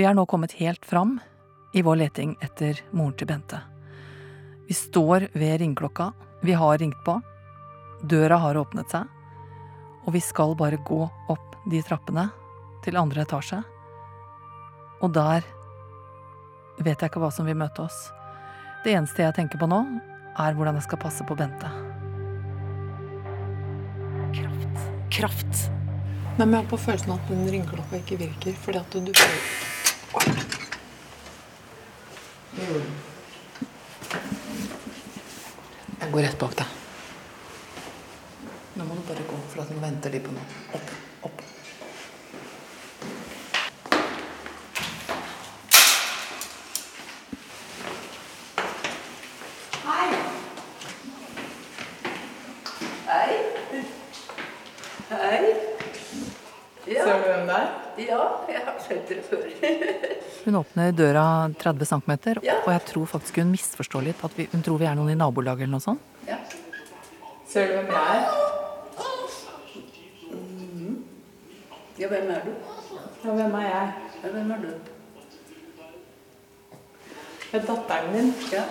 Vi er nå kommet helt fram i vår leting etter moren til Bente. Vi står ved ringeklokka, vi har ringt på, døra har åpnet seg, og vi skal bare gå opp de trappene til andre etasje. Og der vet jeg ikke hva som vil møte oss. Det eneste jeg tenker på nå, er hvordan jeg skal passe på Bente. Kraft. Kraft. Nei, men jeg har på følelsen at den ringeklokka ikke virker, fordi at du. Jeg går rett bak deg. Nå må du bare gå, for at nå venter de på noe. Opp, opp. Hei. Hei. Ja. Ser du hvem det er? ja, jeg har sett dere før. Hun åpner døra 30 cm, Ja. og jeg tror faktisk hun misforstår litt. At vi, hun tror vi er noen i nabolaget eller noe sånt. ja. Ser du hvem jeg er? ja, hvem er du? Ja, hvem er jeg? Ja, hvem er du? Det er datteren din. Ja.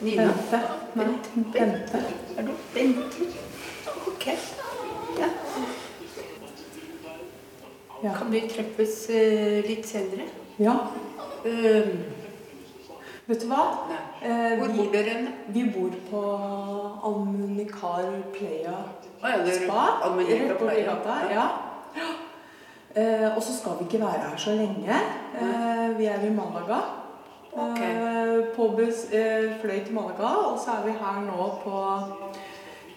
Nina? Bente. Nei, Bente. Er du Bente? Ok. Ja. Ja. Kan vi treffes eh, litt senere? Ja. Uh, Vet du hva? Eh, Hvor bor dere hen? Vi bor på Almunikar Playa ja, Spa. Almunicar Playa. Ja. Eh, og så skal vi ikke være her så lenge. Eh, vi er i Malaga. Okay. På fløy til Malaga, og så er vi her nå på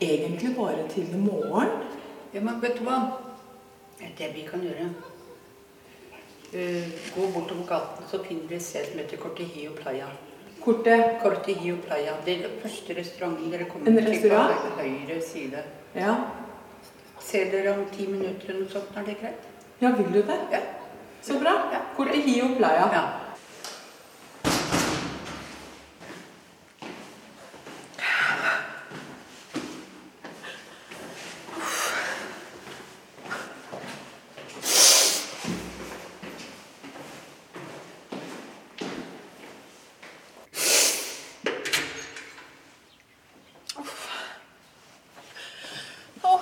Egentlig bare til i morgen. Ja, men vet du hva? Det vi kan gjøre. Eh, gå bortover gaten, så finner dere et sted som heter Cortijillo Playa. Kortet. Cortijillo Playa. Det er den første restauranten dere kommer En til på høyre side. Ja. Ser dere om ti minutter eller noe sånt? Er det greit? ja, vil du det? Ja. Så bra. Ja. Cortejillo Playa. ja. Å,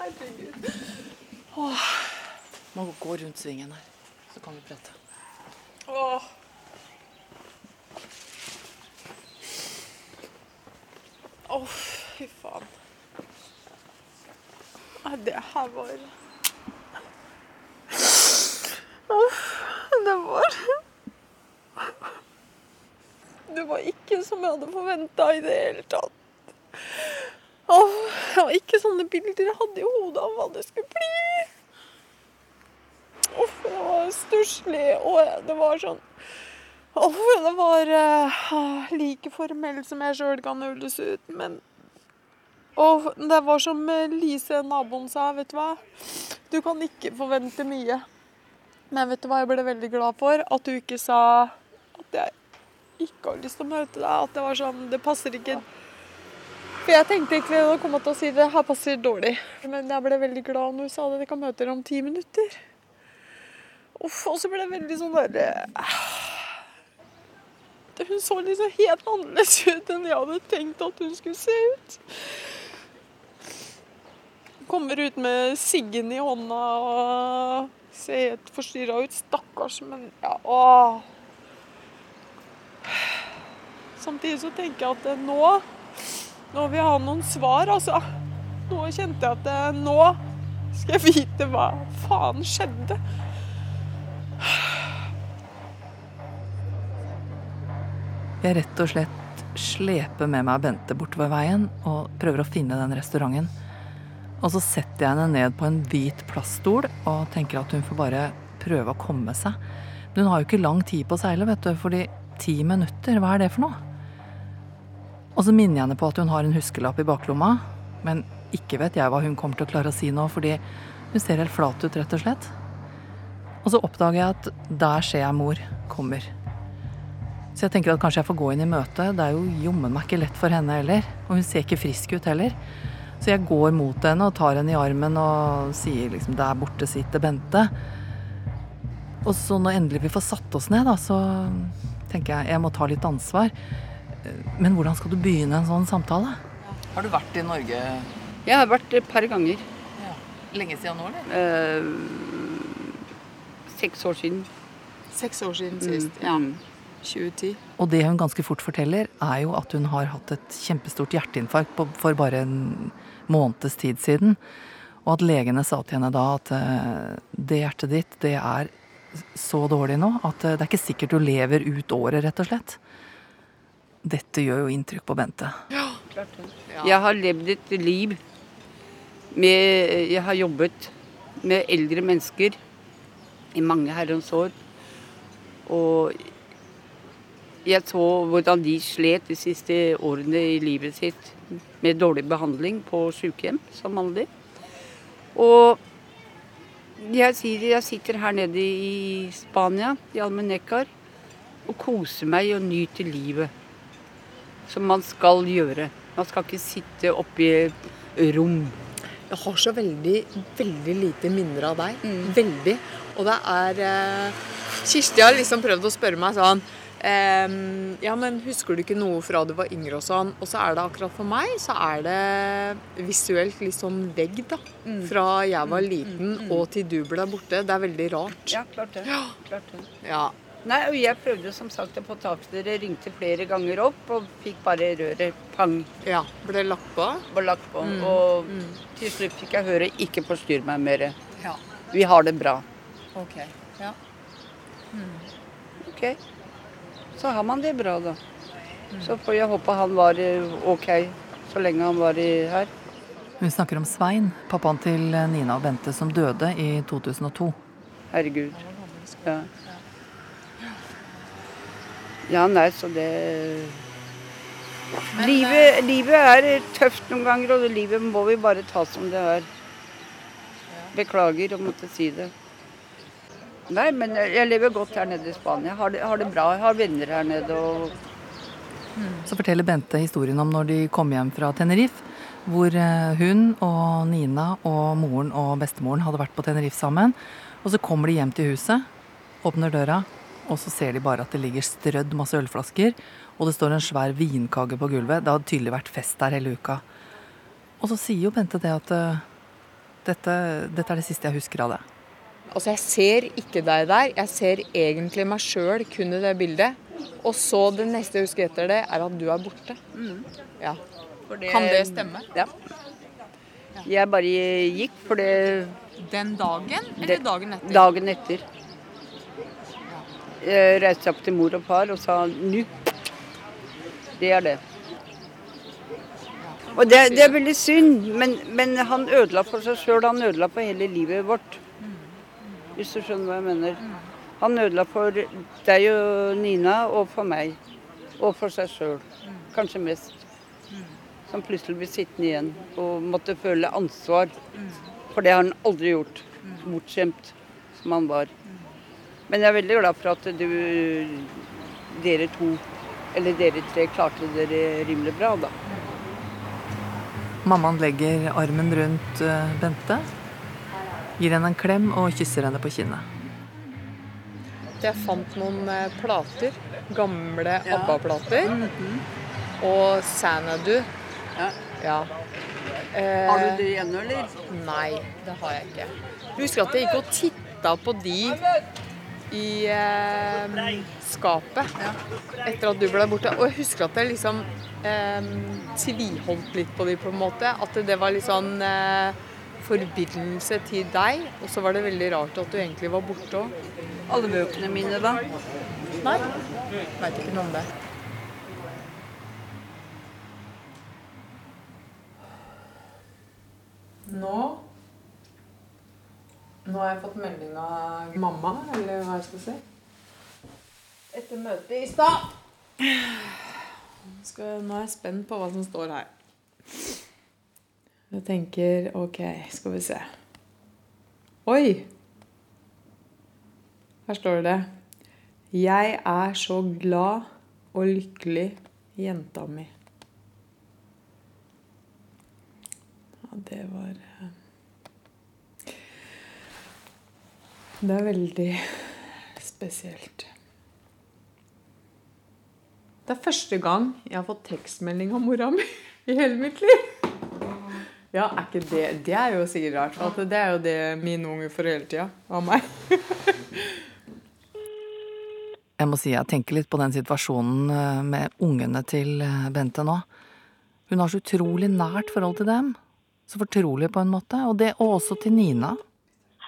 herregud. Svingen her, så kan vi prate. Åh. Åh, fy faen. Det her var Åh, det var Det var ikke som jeg hadde forventa i det hele tatt. Åh, det var ikke sånne bilder jeg hadde i hodet av hva det skulle bli. Uff, det var stusslig, og det var sånn Uff, det var uh, like formell som jeg sjøl kan høres ut, men Og det var som eh, Lise, naboen, sa, vet du hva. Du kan ikke forvente mye. Men vet du hva jeg ble veldig glad for? At du ikke sa at jeg ikke har lyst til å møte deg. At det var sånn Det passer ikke. For jeg tenkte egentlig å komme til å si det her passer dårlig. Men jeg ble veldig glad når hun sa det. Vi kan møte dere om ti minutter. Uff, og så ble det veldig sånn derre Hun så liksom helt annerledes ut enn jeg hadde tenkt at hun skulle se ut. Kommer ut med siggen i hånda og ser helt forstyrra ut. Stakkars, men ja, åh. Samtidig så tenker jeg at eh, nå Nå vil jeg ha noen svar, altså. Nå kjente jeg at eh, nå skal jeg vite hva faen skjedde. Jeg rett og slett sleper med meg Bente bortover veien og prøver å finne den restauranten. Og så setter jeg henne ned på en hvit plaststol og tenker at hun får bare prøve å komme seg. Men hun har jo ikke lang tid på å seile, vet du, fordi ti minutter, hva er det for noe? Og så minner jeg henne på at hun har en huskelapp i baklomma, men ikke vet jeg hva hun kommer til å klare å si nå, fordi hun ser helt flat ut, rett og slett. Og så oppdager jeg at der ser jeg mor kommer. Så jeg tenker at kanskje jeg får gå inn i møtet. Det er jo jommen meg ikke lett for henne heller. Og hun ser ikke frisk ut heller. Så jeg går mot henne og tar henne i armen og sier liksom 'der borte sitter Bente'. Og så når endelig vi får satt oss ned, da, så tenker jeg jeg må ta litt ansvar. Men hvordan skal du begynne en sånn samtale? Har du vært i Norge Jeg har vært et par ganger. lenge siden nå, eller? Eh, seks år siden. Seks år siden sist. Ja. Mm. 2010. Og det hun ganske fort forteller, er jo at hun har hatt et kjempestort hjerteinfarkt på, for bare en måneds tid siden. Og at legene sa til henne da at eh, det hjertet ditt, det er så dårlig nå at eh, det er ikke sikkert du lever ut året, rett og slett. Dette gjør jo inntrykk på Bente. ja, klart det Jeg har levd et liv med Jeg har jobbet med eldre mennesker i mange herrens år. Og jeg så hvordan de slet de siste årene i livet sitt med dårlig behandling på sykehjem, som vanlig. Og jeg sier jeg sitter her nede i Spania, i Almenekar, og koser meg og nyter livet. Som man skal gjøre. Man skal ikke sitte oppi rom. Jeg har så veldig, veldig lite minner av deg. Mm. Veldig. Og det er eh, Kirsti har liksom prøvd å spørre meg sånn ehm, Ja, men husker du ikke noe fra du var yngre og sånn? Og så er det akkurat for meg, så er det visuelt litt sånn vegg, da. Mm. Fra jeg var liten og til du ble borte. Det er veldig rart. Ja, klart det. Ja. Klart det. Ja. Nei, og jeg prøvde som sagt å få tak i dere, ringte flere ganger opp og fikk bare røret pang ja. Ble lagt på. Ble lagt på. Og til slutt fikk jeg høre 'ikke forstyrr meg mer'. Ja. Vi har det bra. Ok. Ja. Ok. Så har man det bra, da. Så får jeg håpe han var eh, ok så lenge han var her. Hun snakker om Svein, pappaen til Nina og Bente som døde i 2002. Herregud. Ja. Ja, nei, så det livet, livet er tøft noen ganger, og livet må vi bare ta som det er. Beklager å måtte si det. Nei, men jeg lever godt her nede i Spania. Har det, har det bra. Jeg har venner her nede. og Så forteller Bente historien om når de kom hjem fra Tenerife, hvor eh, hun og Nina og moren og bestemoren hadde vært på Tenerife sammen. Og så kommer de hjem til huset, åpner døra, og så ser de bare at det ligger strødd masse ølflasker, og det står en svær vinkage på gulvet. Det hadde tydelig vært fest der hele uka. Og så sier jo Bente det at eh, dette, dette er det siste jeg husker av det. Altså, jeg ser ikke deg der. Jeg ser egentlig meg sjøl kun i det bildet. Og så det neste jeg husker etter det, er at du er borte. Ja. Kan det stemme? Ja. Jeg bare gikk for det Den dagen, eller dagen etter? dagen etter. Jeg reiste opp til mor og far og sa 'nu'. Det er det. Og det, det er veldig synd, men, men han ødela for seg sjøl. Han ødela for hele livet vårt. Hvis du skjønner hva jeg mener. Han ødela for deg og Nina, og for meg. Og for seg sjøl. Kanskje mest. Som plutselig blir sittende igjen og måtte føle ansvar. For det har han aldri gjort. Bortskjemt som han var. Men jeg er veldig glad for at du, dere to, eller dere tre, klarte dere rimelig bra, da. Mammaen legger armen rundt eh, Bente, gir henne en klem og kysser henne på kinnet. Jeg fant noen eh, plater. Gamle ABBA-plater. Og Sanadu. Ja. Ja. Eh, Har du det igjen, eller? Nei, det har jeg ikke. Jeg husker at jeg gikk og titta på de i eh, skapet etter at du ble borte. Og jeg husker at jeg liksom eh, tviholdt litt på de på en måte. At det var litt sånn eh, forbindelse til deg. Og så var det veldig rart at du egentlig var borte òg. Alle bøkene mine, da. Nei. Veit ikke noe om det. Nå Nå har jeg fått melding av mamma, eller hva jeg skal si. Etter møtet i stad. Nå er jeg spent på hva som står her. Jeg tenker OK, skal vi se. Oi! Her står det Jeg er så glad og lykkelig, jenta mi. Ja, det var eh, Det er veldig spesielt. Det er første gang jeg har fått tekstmelding av mora mi i hele mitt liv. Ja, er ikke det Det er jo sikkert rart. At det er jo det mine unge får hele tida av meg. Jeg må si jeg tenker litt på den situasjonen eh, med ungene til eh, Bente nå. Hun har så utrolig nært forhold til dem. Så fortrolig på en måte. Og det og også til Nina.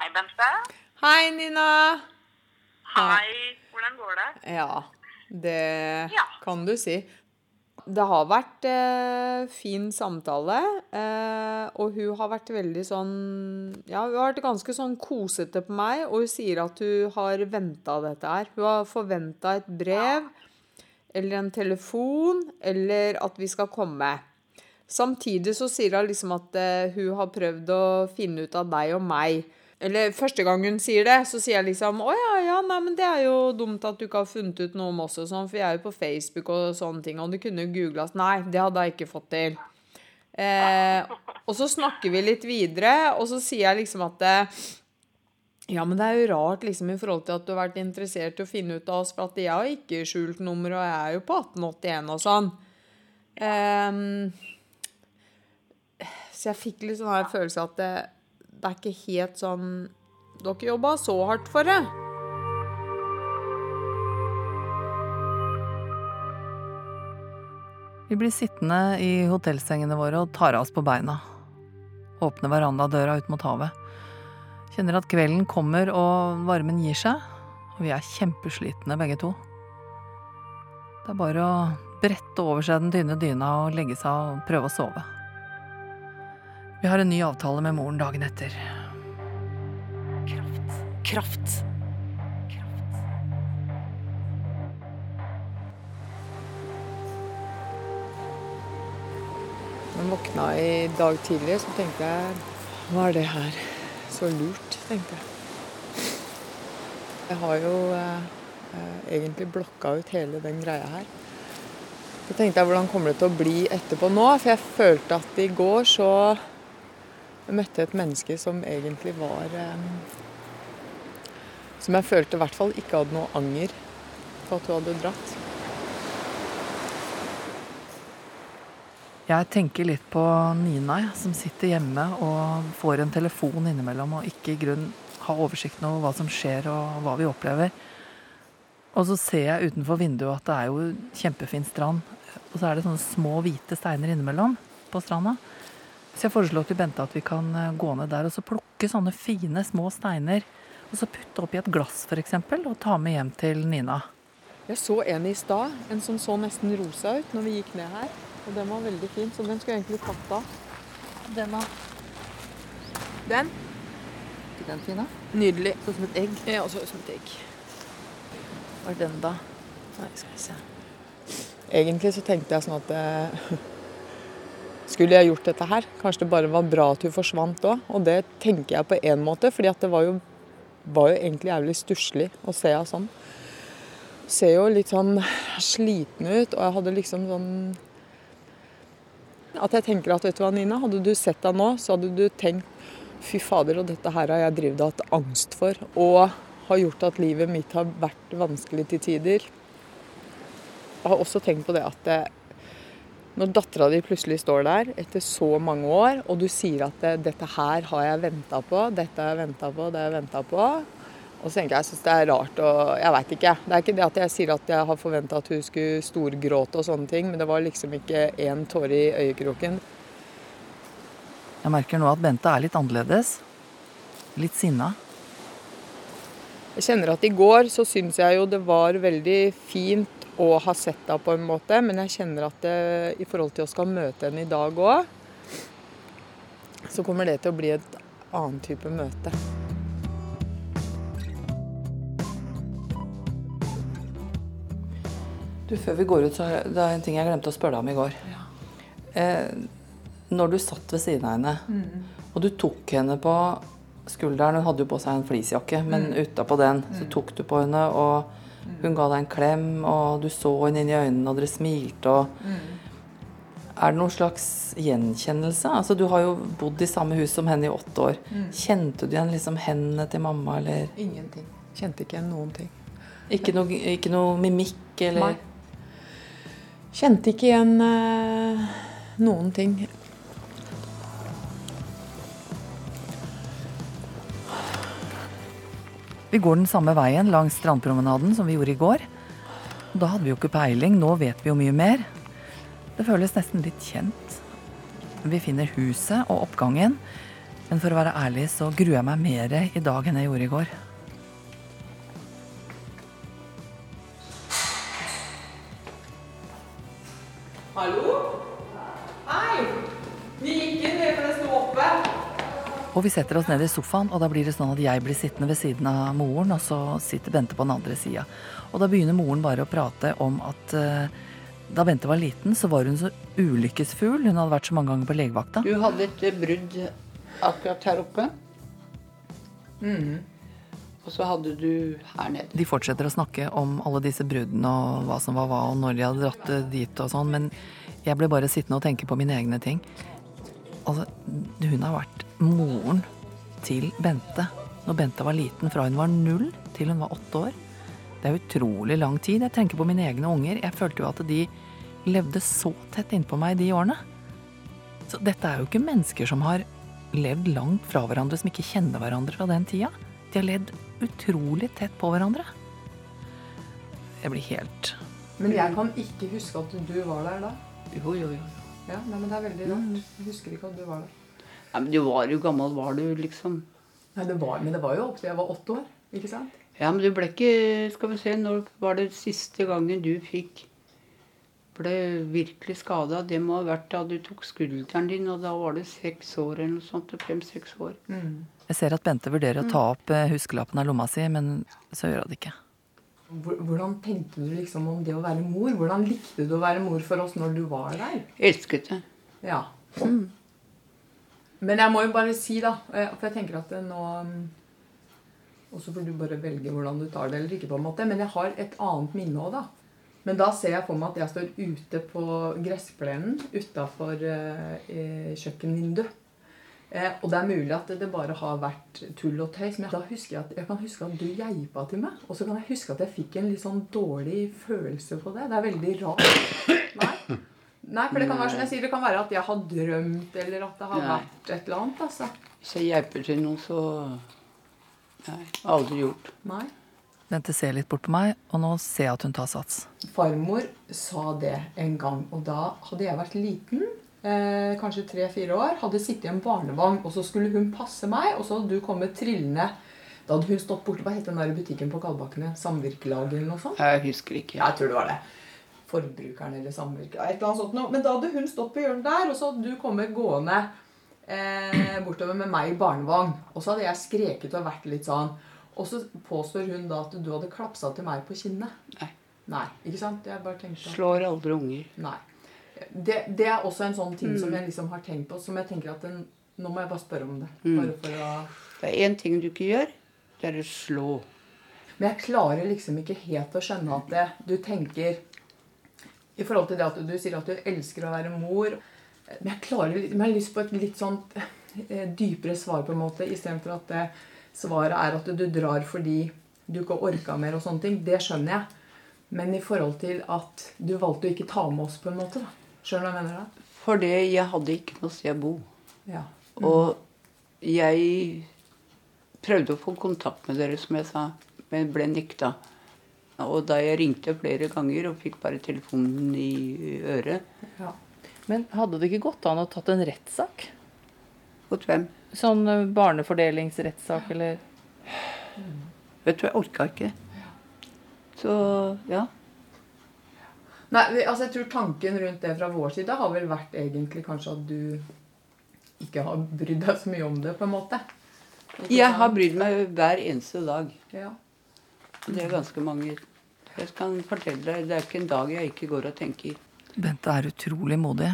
Hei, Bente. Hei, Nina. Hei. Hvordan går det? Ja, det Ja. kan du si. Det har vært eh, fin samtale, eh, og hun har vært veldig sånn Ja, hun har vært ganske sånn kosete på meg, og hun sier at hun har venta dette her. Hun har forventa et brev eller en telefon, eller at vi skal komme. Samtidig så sier hun liksom at eh, hun har prøvd å finne ut av deg og meg. Eller første gang hun sier det, så sier jeg liksom Å ja, ja, nei, men det er jo dumt at du ikke har funnet ut noe om oss og sånn, for jeg er jo på Facebook og sånne ting, og du kunne jo googla Nei, det hadde jeg ikke fått til. Eh, og så snakker vi litt videre, og så sier jeg liksom at eh, ja, men det er jo rart liksom i forhold til at du har vært interessert i å finne ut av oss, for at jeg har ikke skjult nummer, og jeg er jo på 1881 og sånn. Um, så jeg fikk litt sånn følelse at det, det er ikke helt sånn Dere jobba så hardt for det. Vi blir sittende i hotellsengene våre og tar av oss på beina. Åpner verandadøra ut mot havet. Kjenner at kvelden kommer og varmen gir seg. Og vi er kjempeslitne begge to. Det er bare å brette over seg den tynne dyna og legge seg og prøve å sove. Vi har en ny avtale med moren dagen etter. Kraft. Kraft. Kraft. Når jeg våkna i dag tidlig, så tenkte jeg Hva er det her? Så lurt, tenkte jeg. Jeg har jo eh, eh, egentlig blokka ut hele den greia her. Så tenkte jeg hvordan kommer det til å bli etterpå nå? For jeg følte at i går så jeg møtte et menneske som egentlig var eh, Som jeg følte i hvert fall ikke hadde noe anger på at hun hadde dratt. Jeg tenker litt på Nina, som sitter hjemme og får en telefon innimellom og ikke i grunn har oversikten over hva som skjer og hva vi opplever. Og så ser jeg utenfor vinduet at det er jo kjempefin strand, og så er det sånne små hvite steiner innimellom på stranda. Så jeg foreslår til Bente at vi kan eh, gå ned der og så plukke sånne fine, små steiner. Og så putte oppi et glass f.eks. og ta med hjem til Nina. Jeg så en i stad, en som så nesten rosa ut når vi gikk ned her. Og den var veldig fin, så den skulle jeg egentlig tatt av. Den, da? Den? Ikke den fin, da? Nydelig. Sånn som et egg. Ja, så ut som et egg. Hva er den, da? Nei, skal vi se. Egentlig så tenkte jeg sånn at eh, Skulle jeg gjort dette her? Kanskje det bare var bra at hun forsvant òg. Og det tenker jeg på én måte, fordi det var jo, var jo egentlig jævlig stusslig å se henne sånn. Ser jo litt sånn sliten ut, og jeg hadde liksom sånn At jeg tenker at vet du hva, Nina, hadde du sett henne nå, så hadde du tenkt fy fader, og dette her har jeg drevet hatt angst for. Og har gjort at livet mitt har vært vanskelig til tider. Jeg har også tenkt på det at det, når dattera di plutselig står der etter så mange år, og du sier at 'dette her har jeg venta på', 'dette har jeg venta på', 'det har jeg venta på', og så tenker jeg jeg syns det er rart og Jeg veit ikke. Det er ikke det at jeg sier at jeg har forventa at hun skulle storgråte og sånne ting, men det var liksom ikke én tåre i øyekroken. Jeg merker nå at Bente er litt annerledes. Litt sinna. Jeg kjenner at i går så syns jeg jo det var veldig fint å har sett henne på en måte, men jeg kjenner at det, i forhold til å skal møte henne i dag òg, så kommer det til å bli et annet type møte. Du, Før vi går ut, så er det en ting jeg glemte å spørre deg om i går. Eh, når du satt ved siden av henne, og du tok henne på skulderen Hun hadde jo på seg en fleecejakke, men utapå den så tok du på henne, og hun ga deg en klem, og du så henne inn i øynene, og dere smilte og Er det noen slags gjenkjennelse? Altså, Du har jo bodd i samme hus som henne i åtte år. Kjente du igjen liksom hendene til mamma, eller Ingenting. Kjente ikke igjen noen ting. Ikke noe, ikke noe mimikk eller Nei. Kjente ikke igjen uh, noen ting. Vi går den samme veien langs strandpromenaden som vi gjorde i går. Da hadde vi jo ikke peiling, nå vet vi jo mye mer. Det føles nesten litt kjent. Vi finner huset og oppgangen, men for å være ærlig så gruer jeg meg mer i dag enn jeg gjorde i går. Hallo? Hei! Vi gikk inn, for det sto oppe. Og vi setter oss ned i sofaen, og da blir det sånn at jeg blir sittende ved siden av moren, og så sitter Bente på den andre sida. Og da begynner moren bare å prate om at uh, da Bente var liten, så var hun så ulykkesfugl. Hun hadde vært så mange ganger på legevakta. Du hadde et eh, brudd akkurat her oppe. Og så hadde du her nede. De fortsetter å snakke om alle disse bruddene og hva som var hva, og når de hadde dratt dit og sånn, men jeg ble bare sittende og tenke på mine egne ting. Altså, hun har vært moren til Bente når Bente var liten, fra hun var null til hun var åtte år. Det er utrolig lang tid. Jeg tenker på mine egne unger. Jeg følte jo at de levde så tett innpå meg de årene. Så dette er jo ikke mennesker som har levd langt fra hverandre, som ikke kjenner hverandre fra den tida. De har levd utrolig tett på hverandre. Jeg blir helt Men jeg kan ikke huske at du var der da. Jo, jo, jo. Ja, nei, men det er veldig rart. Jeg husker ikke at du var der. Ja, men du var jo gammel, var du, liksom. Nei, det var, Men det var jo opp til jeg var åtte år. ikke sant? Ja, men du ble ikke Skal vi se, når var det siste gangen du fikk ble virkelig skada? Det må ha vært da du tok skulderen din, og da var det seks år eller noe sånt. Fem-seks år. Jeg ser at Bente vurderer å ta opp eh, huskelappen av lomma si, men så gjør hun det ikke. Hvor- Hvordan tenkte du liksom om det å være mor? Hvordan likte du å være mor for oss når du var der? Elsket det. Ja. Men jeg må jo bare si, da eh, For jeg tenker at nå mm, Og så får du bare velge hvordan du tar det eller ikke, på en måte. Men jeg har et annet minne òg, da. Men da ser jeg for meg at jeg står ute på gressplenen utafor eh, kjøkkenvinduet. Eh, og det er mulig at det bare har vært tull og tøys. Men da husker jeg at jeg kan huske at du geipa til meg. Og så kan jeg huske at jeg fikk en litt sånn dårlig følelse på det. Det er veldig rart. Nei? Nei, for det kan være som jeg sier, det kan være at jeg har drømt, eller at det har Nei. vært et eller annet. altså. Hvis jeg geiper til noen, så Nei, aldri gjort. Nei. Bente ser litt bort på meg, og nå ser jeg at hun tar sats. Farmor sa det en gang, og da hadde jeg vært liten, eh, kanskje tre-fire år, hadde sittet i en barnevogn, og så skulle hun passe meg, og så hadde du kommet trillende. Da hadde hun stått borte, hva het den der butikken på Kalbakkene? Samvirkelaget eller noe sånt? Jeg husker ikke. Jeg tror det var det. Forbrukeren eller samvirket. Et eller annet sånt noe. Men da hadde hun stått på hjørnet der, og så hadde du kommet gående eh, bortover med meg i barnevogn. Og så hadde jeg skreket og vært litt sånn. Og så påstår hun da at du hadde klapsa til meg på kinnet. Nei. Nei, ikke sant? Jeg bare tenkte Slår aldri unger. Nei. Det, det er også en sånn ting som jeg liksom har tenkt på, som jeg tenker at den, Nå må jeg bare spørre om det. Bare for å Det er én ting du ikke gjør. Det er å slå. Men jeg klarer liksom ikke helt å skjønne at det, du tenker I forhold til det at du sier at du elsker å være mor Men jeg klarer men jeg har lyst på et litt sånn eh, dypere svar, på en måte, istedenfor at det, svaret er at du drar fordi du ikke orka mer og sånne ting. Det skjønner jeg. Men i forhold til at du valgte å ikke ta med oss, på en måte. da. Du hva mener? da? Fordi jeg hadde ikke noe sted å bo. Ja. Og jeg prøvde å få kontakt med dere, som jeg sa, men ble nekta. Og da jeg ringte flere ganger og fikk bare telefonen i øret ja. Men hadde det ikke gått an å tatt en rettssak? Mot hvem? Sånn eh, barnefordelingsrettssak eller Vet du, jeg orka ikke. Så ja. Nei, vi- altså jeg tror tanken rundt det fra vår side har vel vært egentlig kanskje at du ikke har brydd deg så mye om det, på en måte. Ikke Jeg har brydd meg hver eneste dag. Ja. Og det er ganske mange. Jeg kan fortelle deg, Det er ikke en dag jeg ikke går og tenker. Bente er utrolig modig,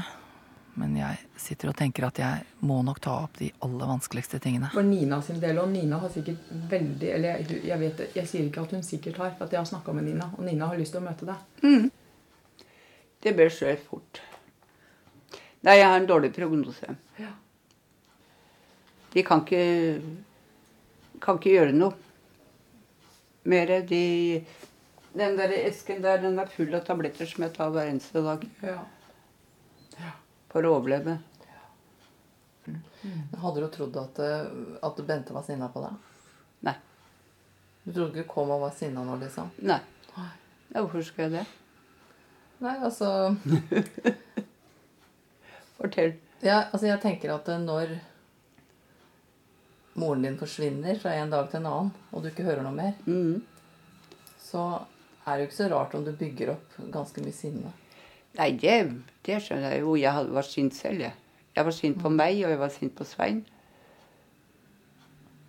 men jeg sitter og tenker at jeg må nok ta opp de aller vanskeligste tingene. For Nina sin del, og Nina har sikkert veldig Eller jeg, jeg vet jeg sier ikke at hun sikkert har, for at jeg har snakka med Nina, og Nina har lyst til å møte deg. Det bør skje fort. Nei, jeg har en dårlig prognose. Ja. De kan ikke kan ikke gjøre noe mer. De Den der esken der, den er full av tabletter som jeg tar hver eneste dag Ja. for å overleve. Hadde du trodd at, eh, at Bente var sinna på deg? Nei. Du trodde ikke kom og var sinna nå, liksom? Nei. Ja, hvorfor skal jeg det? Nei, altså Fortell. Ja, altså jeg tenker at når moren din forsvinner fra en dag til en annen, og du ikke hører noe mer, mm. så er det jo ikke så rart om du bygger opp ganske mye sinne. Nei, det, det skjønner jeg jo. Jeg var sint selv, jeg. Jeg var sint på meg, og jeg var sint på Svein.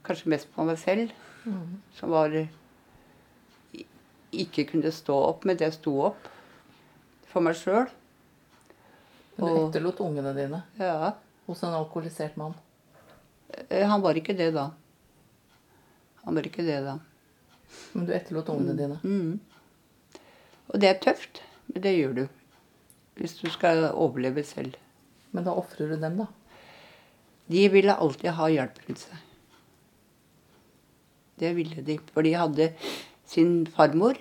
Kanskje mest på meg selv, som var Ikke kunne stå opp, men det sto opp for meg sjøl. Men du etterlot ungene dine Ja. hos en alkoholisert mann. Eh, Han var ikke det da. Han var ikke det da. Men du etterlot ungene dine. Mhm. Og det er tøft, men det gjør du. Hvis du skal overleve selv. Men da ofrer du dem, da. De ville alltid ha hjelp rundt seg. Det ville de. For de hadde sin farmor.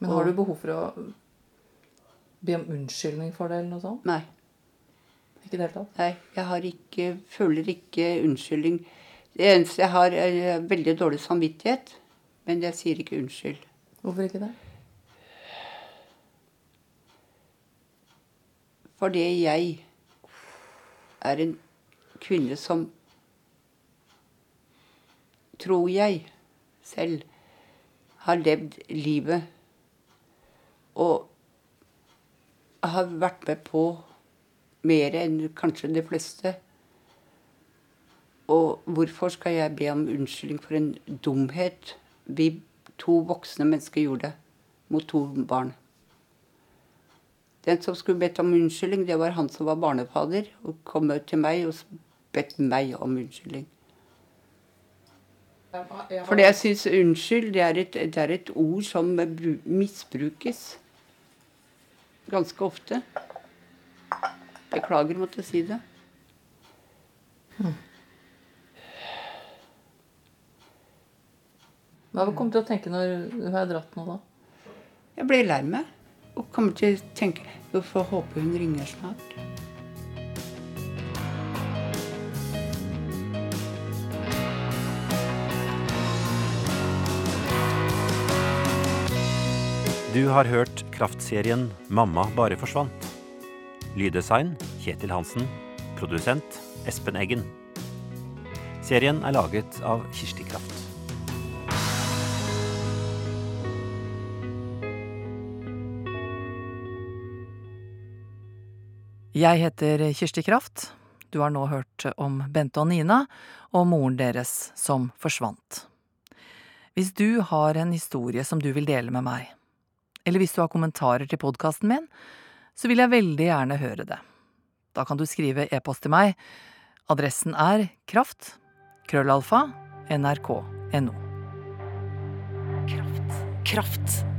Men har du behov for å be om unnskyldning for det, eller noe sånt? Nei, Ikke i det hele tatt? nei jeg har ikke, føler ikke unnskyldning. Det eneste jeg har, er veldig dårlig samvittighet. Men jeg sier ikke unnskyld. Hvorfor ikke det? Fordi jeg er en kvinne som Tror jeg selv har levd livet og har vært med på mer enn kanskje de fleste. Og hvorfor skal jeg be om unnskyldning for en dumhet vi to voksne mennesker gjorde mot to barn? Den som skulle bedt om unnskyldning, det var han som var barnefader, og kom til meg og bedt meg om unnskyldning. For jeg syns unnskyld, det er, et, det er et ord som misbrukes ganske ofte. Beklager å måtte si det. Hva kom du til å tenke når du har dratt nå, da? Jeg blir lei meg og kommer til å tenke Hvorfor håper hun ringer snart. Du har hørt kraftserien Mamma bare forsvant. Lyddesign Kjetil Hansen. Produsent Espen Eggen. Serien er laget av Kirsti Kraft. Jeg heter Kirsti Kraft. Du har nå hørt om Bente og Nina og moren deres som forsvant. Hvis du har en historie som du vil dele med meg, eller hvis du har kommentarer til podkasten min, så vil jeg veldig gjerne høre det. Da kan du skrive e-post til meg. Adressen er kraft. Krøllalfa. nrk.no. Kraft. Kraft.